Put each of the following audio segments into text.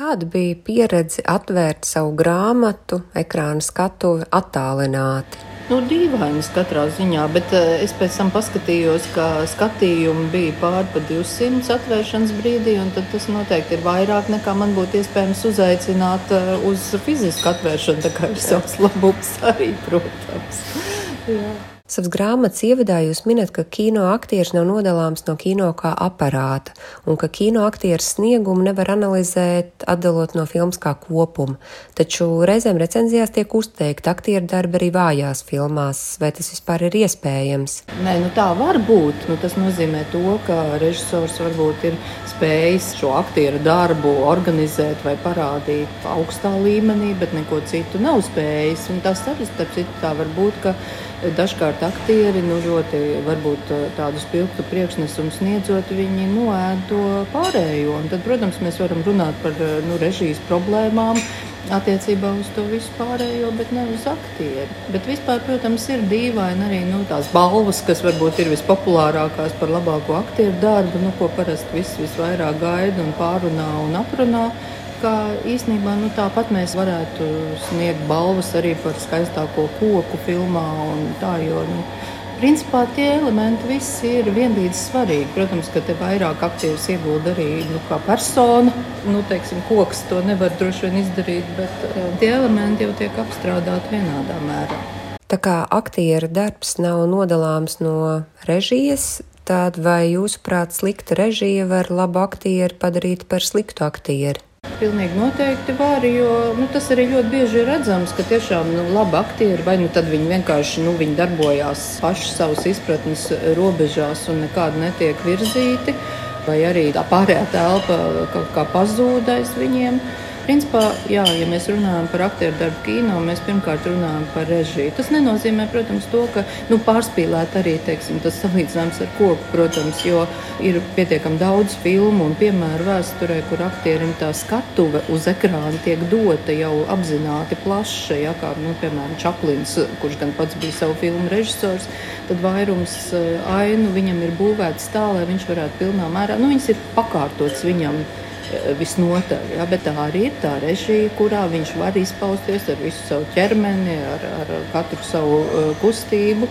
Kāda bija pieredze atvērt savu grāmatu, ekrāna skatuvi attālināti? Nu, dīvainas katrā ziņā, bet uh, es pēc tam paskatījos, ka skatījumi bija pāri pa 200 atvēršanas brīdī, un tas noteikti ir vairāk nekā man būtu iespējams uzaicināt uh, uz fizisku atvēršanu. Tā kā ir savs labums arī, protams. Jā. Savas grāmatas ievadā jūs minat, ka kino aktieris nav nodalāms no kino kā aparāta, un ka kino aktieru sniegumu nevar analizēt, atdalot no filmas kā kopuma. Taču reizēm recenzijās tiek uzteikt aktieru darbi arī vājās filmās. Vai tas vispār ir iespējams? Nē, nu tā var būt. Nu, tas nozīmē to, ka režisors varbūt ir spējis šo aktieru darbu organizēt vai parādīt augstā līmenī, bet neko citu nav spējis. Un tas starp citu, tā var būt, ka Dažkārt aktieri nu, ļoti varbūt eh, tādu spilgtu priekšnesumu sniedzot, viņi noēd to pārējo. Un tad, protams, mēs varam runāt par eh, nu, režijas problēmām attiecībā uz to visu pārējo, bet ne uz aktieri. Bet vispār, protams, ir dīvaini arī nu, tās balvas, kas varbūt ir vispopulārākās par labāko aktieru darbu, nu, ko parasti viss visvairāk gaida un pārunā un aprunā ka īsnībā nu, tāpat mēs varētu sniegt balvas arī par skaistāko koku filmā. Tā, jo, nu, Principā tie elementi visi ir vienlīdz svarīgi. Protams, ka te vairāk aktieris iegūda arī nu, persona. Nu, teiksim, koks to nevar droši vien izdarīt, bet uh, tie elementi jau tiek apstrādāti vienādā mērā. Tā kā aktiera darbs nav nodalāms no režijas, tad vai jūsuprāt slikta režija var labu aktieru padarīt par sliktu aktieru? Pilnīgi noteikti var, jo nu, tas arī ļoti bieži ir redzams, ka tiešām nu, labi aktieri vai nu tad viņi vienkārši nu, viņi darbojās paši savas izpratnes robežās un nekādi netiek virzīti, vai arī tā pārējā telpa kaut kā pazūdais viņiem. Principā, jā, ja mēs runājam par aktieru darbu kino, mēs pirmkārt runājam par režiju. Tas nenozīmē, protams, to, ka nu, pārspīlēt arī teiksim, tas salīdzinājums ar koku, protams, jo ir pietiekami daudz filmu un piemēru vēsturē, kur aktierim tā skatuve uz ekrāna tiek dota jau apzināti plaša, ja, kā nu, piemēram Čaplins, kurš gan pats bija savu filmu režisors, tad vairums eh, ainu viņam ir būvēts tā, lai viņš varētu pilnā mērā, nu, viņas ir pakārtots viņam visnotaļ. Ja, bet tā arī ir tā režija, kurā viņš var izpausties ar visu savu ķermeni, ar, ar katru savu uh, kustību.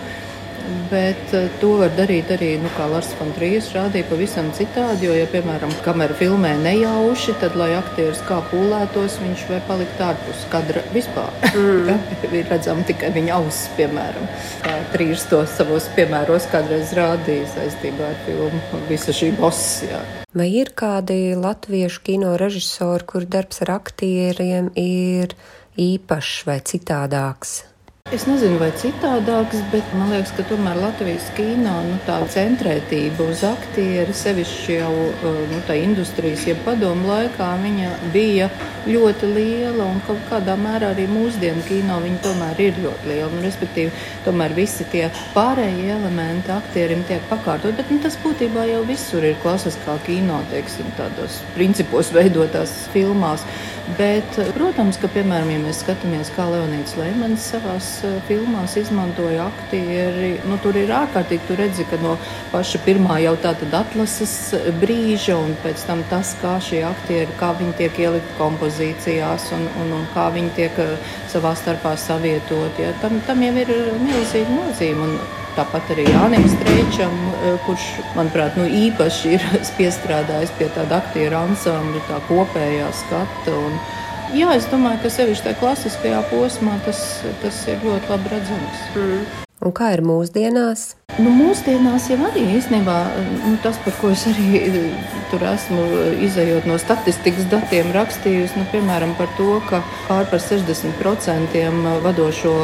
Bet uh, to var darīt arī, nu, kā Lars Fontrijas rādīja, pavisam citādi. Jo, ja, piemēram, kamera filmē nejauši, tad, lai aktieris kā pūlētos, viņš var palikt ārpus kadra vispār. Mm. ir redzama tikai viņa auss, piemēram. Kā trīs to savos piemēros kādreiz rādīja saistībā ar filmu Visa šī boss. Jā. Vai ir kādi latviešu kino režisori, kur darbs ar aktieriem ir īpašs vai citādāks? Es nezinu, vai citādāks, bet man liekas, ka tomēr Latvijas kino nu, tā centrētība uz aktieri, sevišķi jau uh, nu, tā industrijas, ja padomu laikā, viņa bija ļoti liela un kaut kādā mērā arī mūsdienu kino viņa tomēr ir ļoti liela. Un, respektīvi, tomēr visi tie pārējie elementi aktierim tiek pakārtot, bet nu, tas būtībā jau visur ir klasiskā kino, teiksim, tādos principos veidotās filmās. Bet, protams, ka, piemēram, ja mēs skatāmies, kā Leonīds Leimans savās eh, filmās izmantoja aktieri, nu, tur ir ārkārtīgi, tu redzi, ka no paša pirmā jau tātad atlases brīža un pēc tam tas, kā šie aktieri, kā viņi tiek ielikt kompozīcijā kompozīcijās un, un, un kā viņi tiek eh, savā starpā savietoti. Ja. Tam, tam jau ir milzīga nozīme. Un tāpat arī Jānis Streičam, eh, kurš, manuprāt, nu, īpaši ir piestrādājis pie tāda aktieru ansambļa, tā kopējā skata. Un, jā, es domāju, ka sevišķi tajā klasiskajā posmā tas, tas ir ļoti labi redzams. Mm. Un kā ir mūsdienās? Nu, mūsdienās jau arī īstenībā nu, tas, par ko es arī tur esmu izējot no statistikas datiem rakstījusi, nu, piemēram, par to, ka pār par 60% vadošo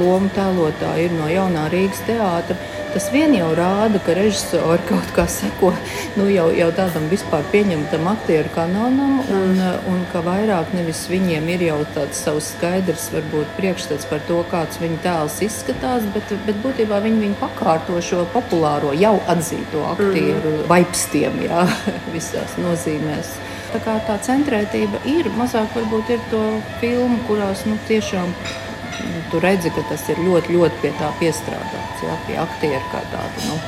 lomu tēlotāji ir no jaunā Rīgas teātra. Tas vien jau rāda, ka režisori kaut kā seko nu, jau, jau tādam vispār pieņemtam aktieru kanālam, un, un ka vairāk nevis viņiem ir jau tāds savs skaidrs, varbūt priekšstats par to, kāds viņa tēls izskatās, bet, bet būtībā viņi viņu pakārto šo populāro, jau atzīto aktieru mm. vaipstiem, jā, visās nozīmēs. Tā kā tā centrētība ir, mazāk varbūt ir to filmu, kurās nu, tiešām tu redzi, ka tas ir ļoti, ļoti pie tā piestrādāts, jā, pie aktieru kā tāda. Nu,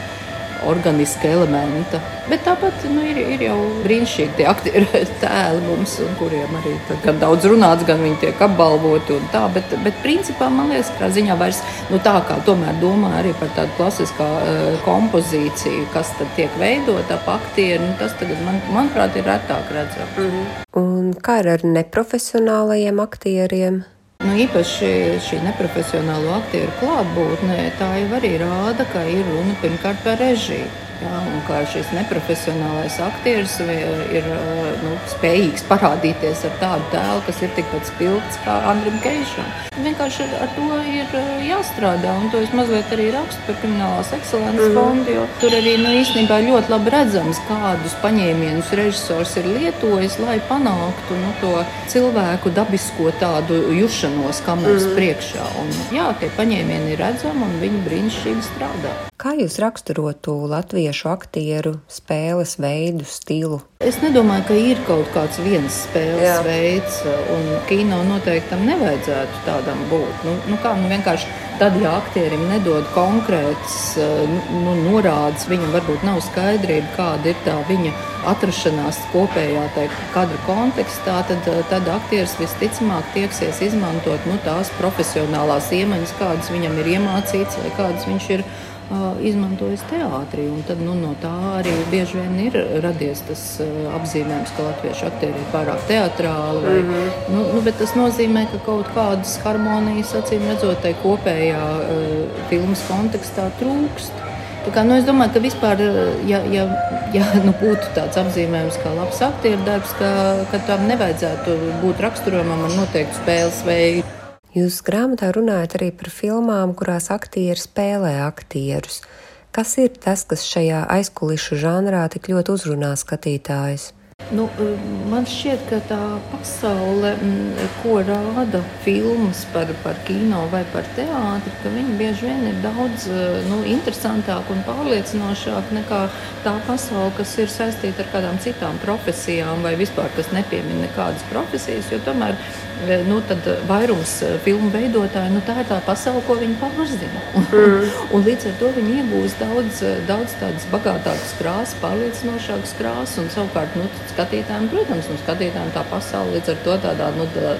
organiska elementa. Bet tāpat nu, ir, ir jau brīnišķīgi tie aktieri tēli mums, kuriem arī gan daudz runāts, gan viņi tiek apbalvoti tā. Bet, bet principā man liekas, ka ziņā vairs nu, tā kā tomēr domā arī par tādu klasiskā uh, kompozīciju, kas tad tiek veidota ap aktieru, nu, tas tagad, man, manuprāt, ir retāk redzams. Mm -hmm. Un kā ir ar neprofesionālajiem aktieriem? Nu, īpaši šī neprofesionālo aktieru klātbūtne, tā jau arī rāda, ka ir runa pirmkārt par režiju. Jā, un kā šis neprofesionālais aktieris ir nu, spējīgs parādīties ar tādu tēlu, kas ir tikpat spilgts kā Andrim Keišam. Vienkārši ar, ar to ir jāstrādā, un to es mazliet arī rakstu par kriminālās ekscelences mm. fondu, tur arī nu, īstenībā ļoti labi redzams, kādus paņēmienus režisors ir lietojis, lai panāktu nu, to cilvēku dabisko tādu jušanos kameras mm. priekšā. Un, jā, tie paņēmieni ir redzami un viņi brīnišķīgi strādā. Kā jūs raksturotu latviešu aktieru spēles veidu, stilu? Es nedomāju, ka ir kaut kāds viens spēles Jā. veids, un kino noteikti tam nevajadzētu tādam būt. Nu, nu kā, nu vienkārši tad, ja aktierim nedod konkrētas nu, norādes, viņam varbūt nav skaidrība, kāda ir tā viņa atrašanās kopējā kadra kontekstā, tad, tad aktieris visticamāk tieksies izmantot nu, tās profesionālās iemaņas, kādas viņam ir iemācītas vai kādas viņš ir izmantojis teātrī. Tad, nu, no tā arī bieži vien ir radies tas apzīmējums, ka latviešu aktieri ir pārāk teatrāli. Vai, mm -hmm. nu, nu, bet tas nozīmē, ka kaut kādas harmonijas, acīm redzot, tai kopējā uh, filmas kontekstā trūkst. Kā, nu, es domāju, ka vispār, ja, ja, ja nu, būtu tāds apzīmējums kā labs aktieru darbs, ka, ka tam nevajadzētu būt raksturojumam ar noteiktu spēles veidu. Jūs grāmatā runājat arī par filmām, kurās aktieri spēlē aktierus. Kas ir tas, kas šajā aizkulišu žanrā tik ļoti uzrunā skatītājus? Nu, man šķiet, ka tā pasaule, ko rāda filmas par, par kino vai par teātri, ka viņi bieži vien ir daudz nu, interesantāka un pārliecinošāka nekā tā pasaule, kas ir saistīta ar kādām citām profesijām vai vispār kas nepiemina nekādas profesijas. Jo tomēr nu, vairums filmu veidotāju nu, tā ir tā pasaule, ko viņi pārzina. Mm. un līdz ar to viņi iegūst daudz, daudz tādas bagātākas krāsas, pārliecinošākas krāsas un savukārt. Nu, skatītājiem, protams, un skatītājiem tā pasaule līdz ar to tādā, nu, tā,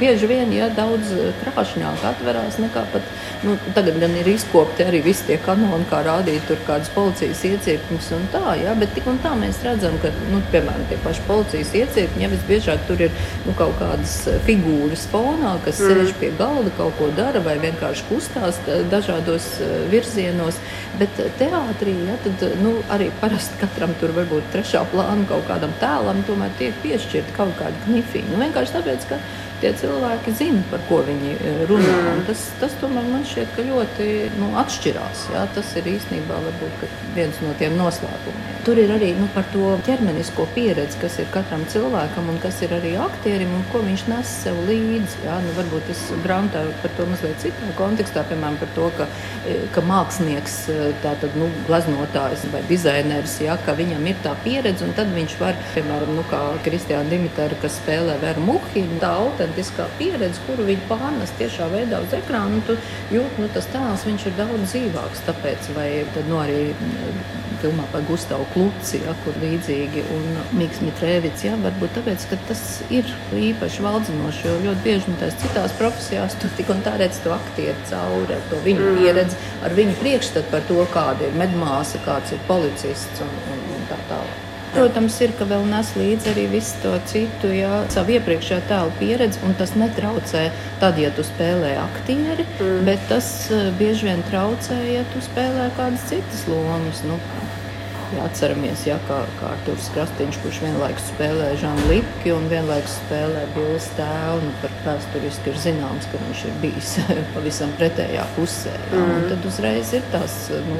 bieži vien, ja daudz krāšņāk atverās nekā pat, nu, tagad gan ir izkopti arī visi tie kanoni, kā rādīt tur kādas policijas iecirkņus un tā, ja, bet tik un tā mēs redzam, ka, nu, piemēram, tie paši policijas iecirkņi, ja visbiežāk tur ir, nu, kaut kādas figūras fonā, kas mm. sēž pie galda, kaut ko dara vai vienkārši kustās dažādos virzienos, bet teātrī, ja, tad, nu, arī parasti katram tur varbūt trešā plāna kaut kādam tēlam tomēr tiek piešķirta kaut kāda knifiņa. Nu, vienkārši tāpēc, ka tie cilvēki zina, par ko viņi e, runā. Mm. Tas, tas tomēr man šķiet ļoti nu, atšķirās. Jā. Tas ir īstenībā varbūt, viens no tiem noslēpumiem. Tur ir arī nu, par to ķermenisko pieredzi, kas ir katram cilvēkam un kas ir arī aktierim un ko viņš nes sev līdzi. Jā. Nu, varbūt es grāmatā par to mazliet citā kontekstā, piemēram, par to, ka, e, ka mākslinieks, e, tātad nu, glaznotājs vai dizainers, jā, ka viņam ir tā pieredze un tad viņš var, piemēram, nu, kā Kristiāna Dimitara, kas spēlē Veru Muhinu, tā auta autentiskā pieredze, kuru viņi pārnes tiešā veidā uz ekrānu, tu jūti, nu, tas tēls viņš ir daudz dzīvāks. Tāpēc, vai tad, nu, arī mm, filmā par Gustavu Kluci, ja, kur līdzīgi, un Mikls Mitrēvits, ja, varbūt tāpēc, ka tas ir īpaši valdzinoši, jo ļoti bieži nu, tās citās profesijās tu tik un tā redz to aktieru cauri, ar to viņu mm. pieredzi, ar viņu priekšstatu par to, kāda ir medmāsa, kāds ir policists un, un, un tā tālāk. Protams, ir, ka vēl nes līdzi arī visu to citu, jā, savu iepriekšējo tēlu pieredzi, un tas netraucē tad, ja tu spēlē aktieri, mm. bet tas uh, bieži vien traucē, ja tu spēlē kādas citas lomas. Nu, Ja atceramies, ja, kā, kā Arthurs Krastīņš, kurš vienlaikus spēlē Žanu Lipki un vienlaikus spēlē Bills tēvu, nu, par vēsturiski ir zināms, ka viņš ir bijis pavisam pretējā pusē. Ja, mm. Tad uzreiz ir tas. Nu,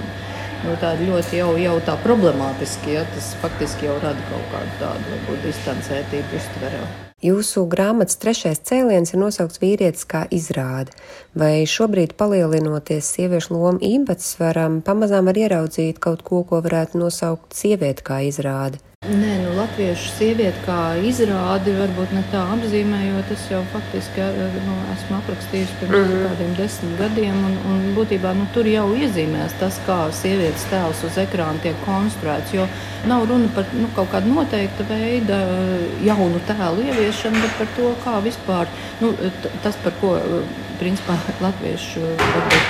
nu, tādi ļoti jau, jau tā problemātiski. Ja, tas faktiski jau rada kaut kādu tādu distancētību uztverē. Jūsu grāmatas trešais cēliens ir nosaukts vīrietis kā izrāde. Vai šobrīd, palielinoties sieviešu lomu īpatsvaram, pamazām var ieraudzīt kaut ko, ko varētu nosaukt sievieti kā izrāde? Nē, nu, latviešu sieviete kā izrādi, varbūt ne tā apzīmējot. Es jau faktiski nu, esmu aprakstījusi pirms mm -hmm. kādiem desmit gadiem. Un, un būtībā nu, tur jau iezīmēs tas, kā sievietes tēls uz ekrāna tiek konstruēts. Jo nav runa par nu, kaut kādu noteiktu veidu jaunu tēlu ieviešanu, bet par to, kā vispār nu, tas, par ko principā latviešu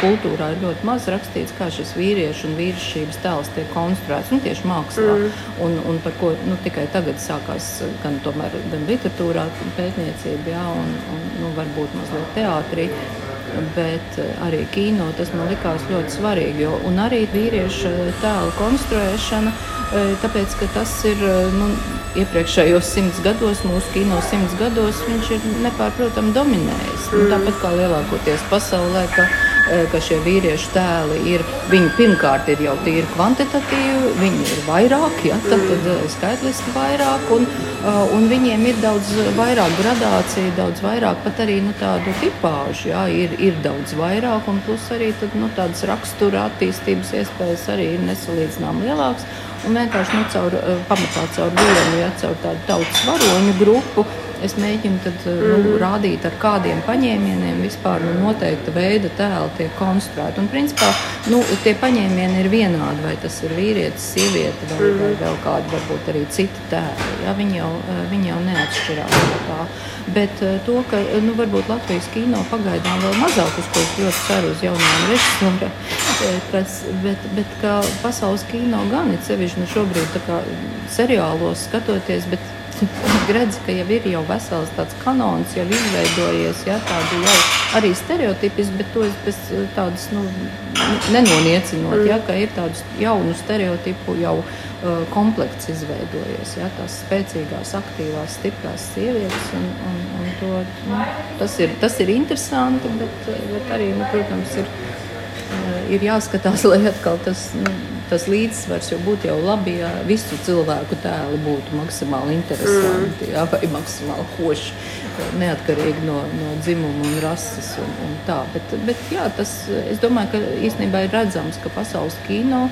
kultūrā ir ļoti maz rakstīts, kā šis vīriešu un vīrišķības tēls tiek konstruēts nu, tieši mākslā. Mm. Un, un par ko nu, tikai tagad sākās gan, tomēr, gan literatūrā, pētniecība, jā, un, un nu, varbūt mazliet teātrī. Bet arī kino tas man likās ļoti svarīgi. Jo, un arī vīrieša tēla konstruēšana, tāpēc ka tas ir nu, iepriekšējos simts gados, mūsu kino simts gados, viņš ir nepārprotami dominējis. Mm. Nu, tāpat kā lielākoties pasaulē, ka, ka šie vīriešu tēli ir, viņi pirmkārt ir jau tīri kvantitatīvi, viņi ir vairāk, ja, tad, tad e, skaitliski vairāk, un, e, un viņiem ir daudz vairāk gradāciju, daudz vairāk pat arī nu, tādu tipāžu, ja, ir, ir daudz vairāk, un plus arī tad, nu, tādas rakstura attīstības iespējas arī ir nesalīdzinām lielākas un vienkārši nu, caur, eh, pamatā caur vienu, ja caur tādu tautas varoņu grupu. Es mēģinu tad, mm -hmm. nu, mhm. rādīt, ar kādiem paņēmieniem vispār nu, noteikta veida tēli tiek konstruēti. Un, principā, nu, tie paņēmieni ir vienādi, vai tas ir vīrietis, sieviete vai, mm vai vēl kādi, varbūt arī citi tēli. Ja? Viņi, jau, eh, viņi jau neatšķirās no tā. Bet eh, to, ka nu, varbūt Latvijas kino pagaidām vēl mazāk, uz ko es ļoti ceru uz jaunām režisoriem, bet, bet ka pasaules kino gan ir sevišķi nu, šobrīd seriālos skatoties, bet redzi, ka jau ir jau vesels tāds kanons, jau izveidojies, ja, tādi jau arī stereotipi, bet to es bez tādas, nu, nenoniecinot, mm. ja, ka ir tādu jaunu stereotipu jau uh, komplekts izveidojies, ja, tās spēcīgās, aktīvās, stiprās sievietes, un, un, un to, nu, tas, ir, tas ir interesanti, bet, bet arī, nu, protams, ir, ir jāskatās, lai atkal tas, nu, tas līdzsvars jau būtu jau labi, ja visu cilvēku tēli būtu maksimāli interesanti mm. jā, vai maksimāli koši, neatkarīgi no, no dzimuma un rases. Un, un tā. bet, bet jā, tas, es domāju, ka īstenībā ir redzams, ka pasaules kino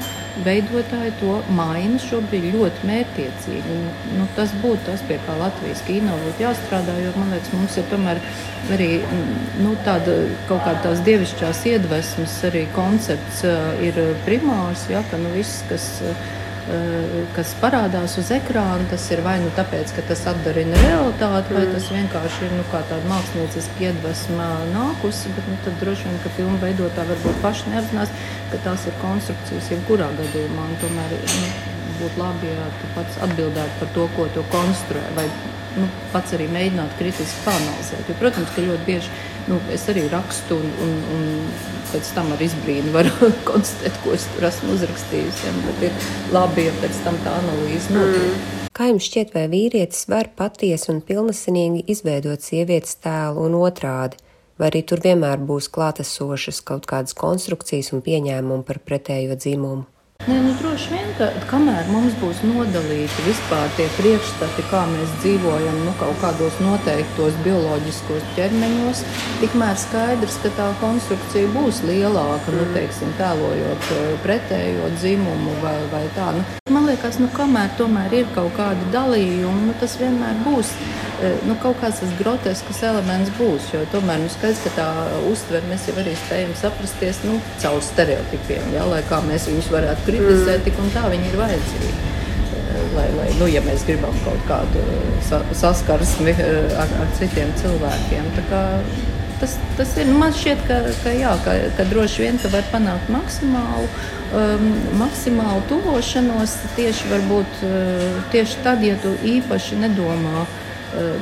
veidotāji to maina šobrīd ļoti mērķiecīgi. Un, nu, tas būtu tas, pie kā Latvijas kino būtu jāstrādā, jo man liekas, mums ir tomēr arī nu, tāda kaut kāda tās dievišķās iedvesmas arī koncepts ir primārs, ja, ka nu, viss, kas uh, kas parādās uz ekrāna, tas ir vai nu tāpēc, ka tas atdarina realitāti, vai tas vienkārši ir nu, tāda mākslinieciska iedvesma nākusi. Bet nu, tad droši vien, ka filmu veidotāji varbūt paši neapzinās, ka tās ir konstrukcijas jebkurā gadījumā. Tomēr nu, būtu labi, ja tu pats atbildētu par to, ko tu konstruē. Vai, nu, pats arī mēģināt kritiski panalizēt. Jo, protams, ka ļoti bieži nu, es arī rakstu un, un, un pēc tam ar izbrīnu varu konstatēt, ko es tur esmu uzrakstījusi. Ja, bet ir labi, ja pēc tam tā analīze notiek. Mm. Kā jums šķiet, vai vīrietis var patiesi un pilnesinīgi izveidot sievietes tēlu un otrādi? Vai arī tur vienmēr būs klātesošas kaut kādas konstrukcijas un pieņēmumi par pretējo dzimumu? Nē, nu, droši vien, ka kamēr mums būs nodalīti vispār tie priekšstati, kā mēs dzīvojam nu, kaut kādos noteiktos bioloģiskos ķermeņos, tikmēr skaidrs, ka tā konstrukcija būs lielāka, nu, teiksim, tēlojot eh, pretējo dzimumu vai, vai tā. Nu, man liekas, nu, kamēr tomēr ir kaut kādi dalījumi, nu, tas vienmēr būs nu, kaut kāds tas grotesks elements būs. Jo tomēr nu, skaidrs, ka tā uztvere mēs jau arī spējam saprasties nu, caur stereotipiem, ja, lai kā mēs viņus varētu kritizēt, mm. tik un tā viņi ir vajadzīgi. Lai, lai, nu, ja mēs gribam kaut kādu sa saskarsmi ar, ar citiem cilvēkiem. Tas, tas ir, man šķiet, ka, ka, jā, ka, ka droši vien ka var panākt maksimālu, um, maksimālu tuvošanos tieši, varbūt, uh, tieši tad, ja tu īpaši nedomā Eh,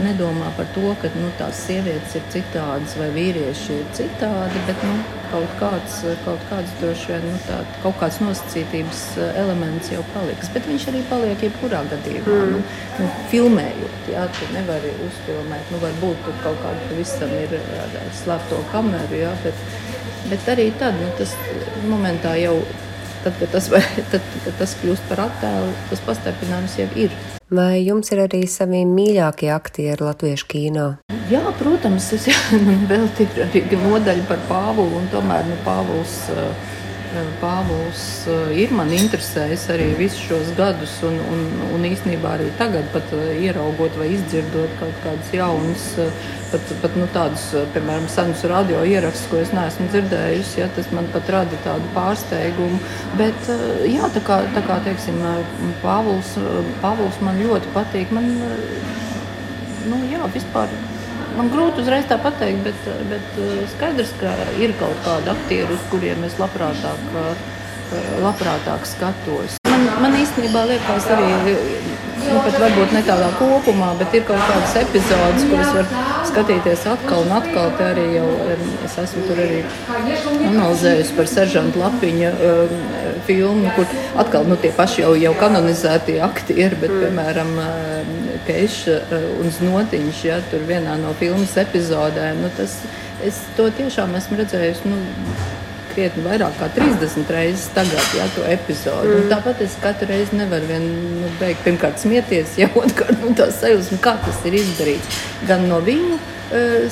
nedomā par to, ka nu, tās sievietes ir citādas vai vīrieši ir citādi, bet nu, kaut kāds, kaut kāds droši vien nu, tā, kaut kāds nosacītības eh, elements jau paliks. Bet viņš arī paliek jebkurā gadījumā. Mm. Nu, nu, filmējot, jā, tu nevari uzfilmēt. Nu, varbūt tur kaut kāda pavisam ir ar slēpto kameru, jā, bet, bet arī tad nu, tas momentā jau. Tad, kad tas, vai, tad, kad tas kļūst par attēlu, tas pastarpinājums jau ir. Vai jums ir arī savi mīļākie aktieri latviešu kino? Jā, protams, es, man vēl ir arī nodaļa par Pāvulu, un tomēr nu, Pāvils. Uh, Pāvils ir man interesējis arī visus šos gadus, un, un, un īstenībā arī tagad, pat ieraugot vai izdzirdot kaut kādas jaunas, pat, pat nu, tādus, piemēram, senus radio ierakstus, ko es neesmu dzirdējusi, ja, tas man pat rada tādu pārsteigumu. Bet, jā, tā kā, tā kā teiksim, Pāvils, Pāvils man ļoti patīk. Man, nu, jā, vispār Man grūti uzreiz tā pateikt, bet, bet eh, skaidrs, ka ir kaut kādi aktieri, uz kuriem es labprātāk, eh, labprātāk skatos. Man, man īstenībā liekas arī, nu, pat varbūt ne tādā kopumā, bet ir kaut kādas epizodes, kuras var skatīties atkal un atkal. Te arī jau es esmu tur arī analizējusi par seržantu Lapiņa um, filmu, kur atkal nu, tie paši jau, jau kanonizētie aktieri, bet, piemēram, Keiša eh, un Znotiņš, ja tur vienā no filmas epizodēm. Nu, tas, es to tiešām esmu redzējusi. Nu, krietni vairāk kā 30 reizes tagad, ja to epizodu. Mm. Tāpat es katru reizi nevaru vien nu, beigt, pirmkārt smieties, ja otrkārt nu, tā sajūsma, kā tas ir izdarīts. Gan no viņu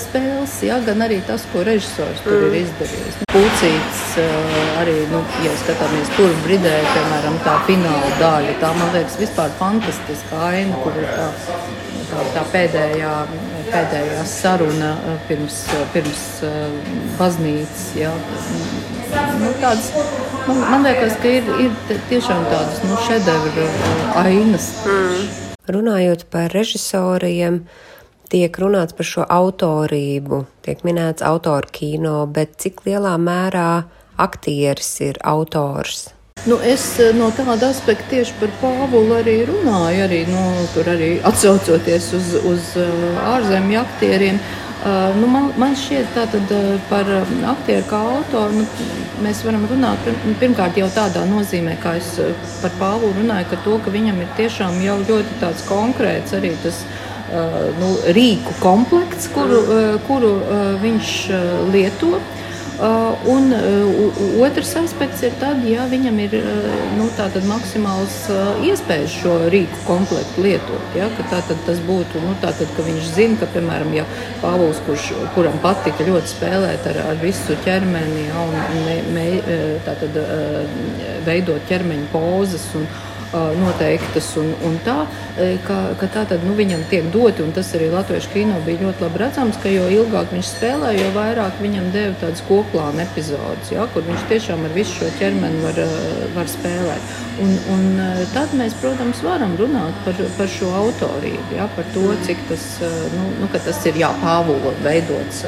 spēles, ja, gan arī tas, ko režisors tur mm. ir izdarījis. Pūcīts uh, arī, nu, ja skatāmies tur bridē, piemēram, tā fināla daļa, tā man liekas vispār fantastiska aina, kur ir tā, tā, tā pēdējā, pēdējā saruna pirms, pirms uh, baznīcas. Ja, nu, tāds, man, man liekas, ka ir, ir tiešām tādas nu, šedevra ainas. Mm. Runājot par režisoriem, tiek runāts par šo autorību, tiek minēts autoru kino, bet cik lielā mērā aktieris ir autors? Nu, es no tāda aspekta tieši par Pāvulu arī runāju, arī, nu, tur arī atsaucoties uz, uz ārzemju aktieriem. Uh, nu, man, man šķiet, ka par aktieru kā autoru nu, mēs varam runāt pirmkārt jau tādā nozīmē, kā es par Pāvulu runāju, ka, to, ka viņam ir tiešām jau ļoti konkrēts arī tas nu, rīku komplekts, kuru, kuru viņš lieto. Un otrs aspekts ir tad, ja viņam ir nu, maksimāls iespējas šo rīku komplektu lietot. Ja, tātad tas būtu, nu, tātad, ka viņš zina, ka, piemēram, ja Pāvils, kurš, kuram patika ļoti spēlēt ar, ar visu ķermeni, ja, un me, me, tātad, veidot ķermeņa pozas un, noteiktas un, un tā, ka, ka tā tad nu, viņam tiek doti, un tas arī Latviešu kino bija ļoti labi redzams, ka jo ilgāk viņš spēlē, jo vairāk viņam deva tādas koplāna epizodes, ja, kur viņš tiešām ar visu šo ķermeni var, var spēlēt. Un, un tad mēs, protams, varam runāt par, par šo autorību, ja, par to, cik tas, nu, nu, tas ir jā, Pāvula veidots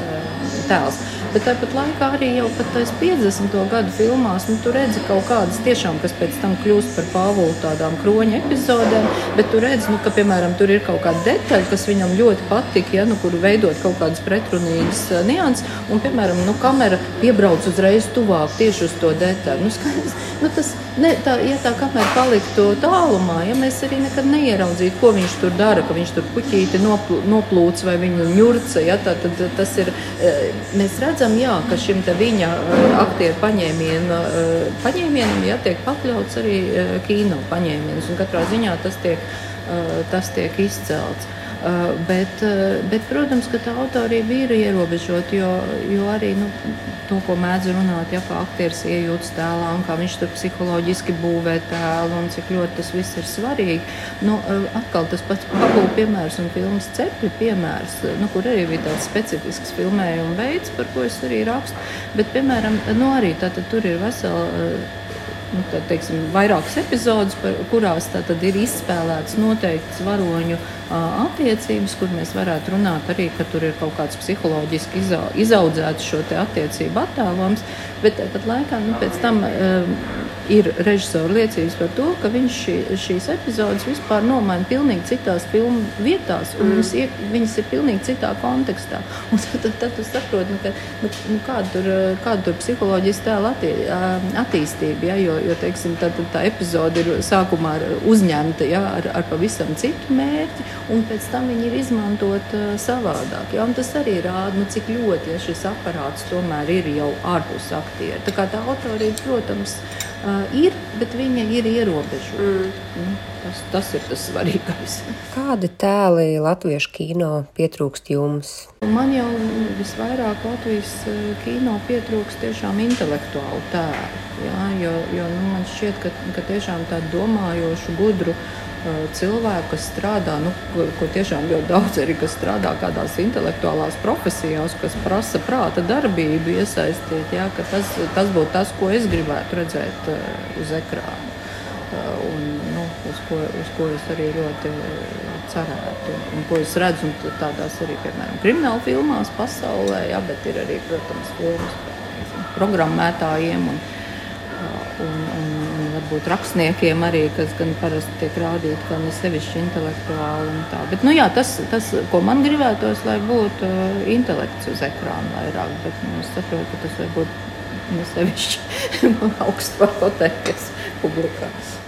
tēls. Bet tāpat laikā arī jau pat 50. gadu filmās nu, tu redzi kaut kādas tiešām, kas pēc tam kļūst par Pāvulu tādām kroņa epizodēm, bet tu redzi, nu, ka, piemēram, tur ir kaut kāda detaļa, kas viņam ļoti patīk, ja, nu, kur veidot kaut kādas pretrunīgas uh, nianses, un, piemēram, nu, kamera piebrauc uzreiz tuvāk tieši uz to detaļu. Nu, skaidrs, nu, tas, ne, tā, ja tā kamera paliktu tālumā, ja mēs arī nekad neieraudzītu, ko viņš tur dara, ka viņš tur puķīti noplūc vai viņu ņurca, ja, tā, tad tas ir, mēs redzam, redzam, jā, ka šim viņa eh, aktieru paņēmiena, eh, paņēmienam jā, tiek pakļauts arī eh, kino paņēmiens. Katrā ziņā tas tiek, tas tiek izcelts. Uh, bet, uh, bet, protams, ka tā autorība ir ierobežota, jo, jo arī nu, to, ko mēdz runāt, ja kā aktieris iejūtas tēlā un kā viņš tur psiholoģiski būvē tēlu un cik ļoti tas viss ir svarīgi. Nu, uh, atkal tas pats Pablo piemērs un filmas cepļu piemērs, nu, kur arī bija tāds specifisks filmējuma veids, par ko es arī rakstu. Bet, piemēram, nu, arī tā, tur ir vesela nu, tā, teiksim, vairākas epizodes, par, kurās ir izspēlētas noteiktas varoņu uh, attiecības, kur mēs varētu runāt arī, ka tur ir kaut kāds psiholoģiski izau, izaudzēts šo attiecību attēlojums, bet tāpat laikā nu, pēc tam. Uh, ir režisora liecības par to, ka viņš šī, šīs epizodes vispār nomaina pilnīgi citās filmu vietās, un mm. viņas, iek, viņas ir pilnīgi citā kontekstā. Un tad, tad, tad tu saproti, nu, ka, nu, nu, kāda tur, kāda tur psiholoģiski tēla attī, attīstība, ja, jo, jo teiksim, tad tā epizode ir sākumā uzņemta ja, ar, ar pavisam citu mērķi, un pēc tam viņi ir izmantot uh, savādāk. Ja, tas arī rāda, nu, cik ļoti ja, šis aparāts tomēr ir jau ārpus aktieru. Tā kā tā autorība, protams, uh, ir, bet viņa ir ierobežota. Mm. Nu, tas, tas ir tas svarīgais. Kādi tēli latviešu kino pietrūkst jums? Man jau visvairāk Latvijas kino pietrūkst tiešām intelektuālu tēlu. Jā, jo jo nu, man šķiet, ka, ka tiešām tādu domājošu, gudru cilvēku, kas strādā, nu, ko, ko tiešām ļoti daudz arī, kas strādā kādās intelektuālās profesijās, kas prasa prāta darbību, iesaistīt, jā, tas, tas būtu tas, ko es gribētu redzēt uh, uz ekrāna. Uh, un, nu, uz, ko, uz ko es arī ļoti cerētu. Un, ko es redzu tādās arī, piemēram, krimināla filmās pasaulē, jā, bet ir arī, protams, filmas programmētājiem. Un, un, un, un varbūt rakstniekiem arī, kas gan parasti tiek rādīti, ka ne sevišķi intelektuāli. Bet, nu, jā, tas, tas, ko man gribētos, lai būtu uh, intelekts uz ekrāna vairāk, bet nu, es saprotu, ka tas varbūt ne sevišķi augstu var kotēties publikās.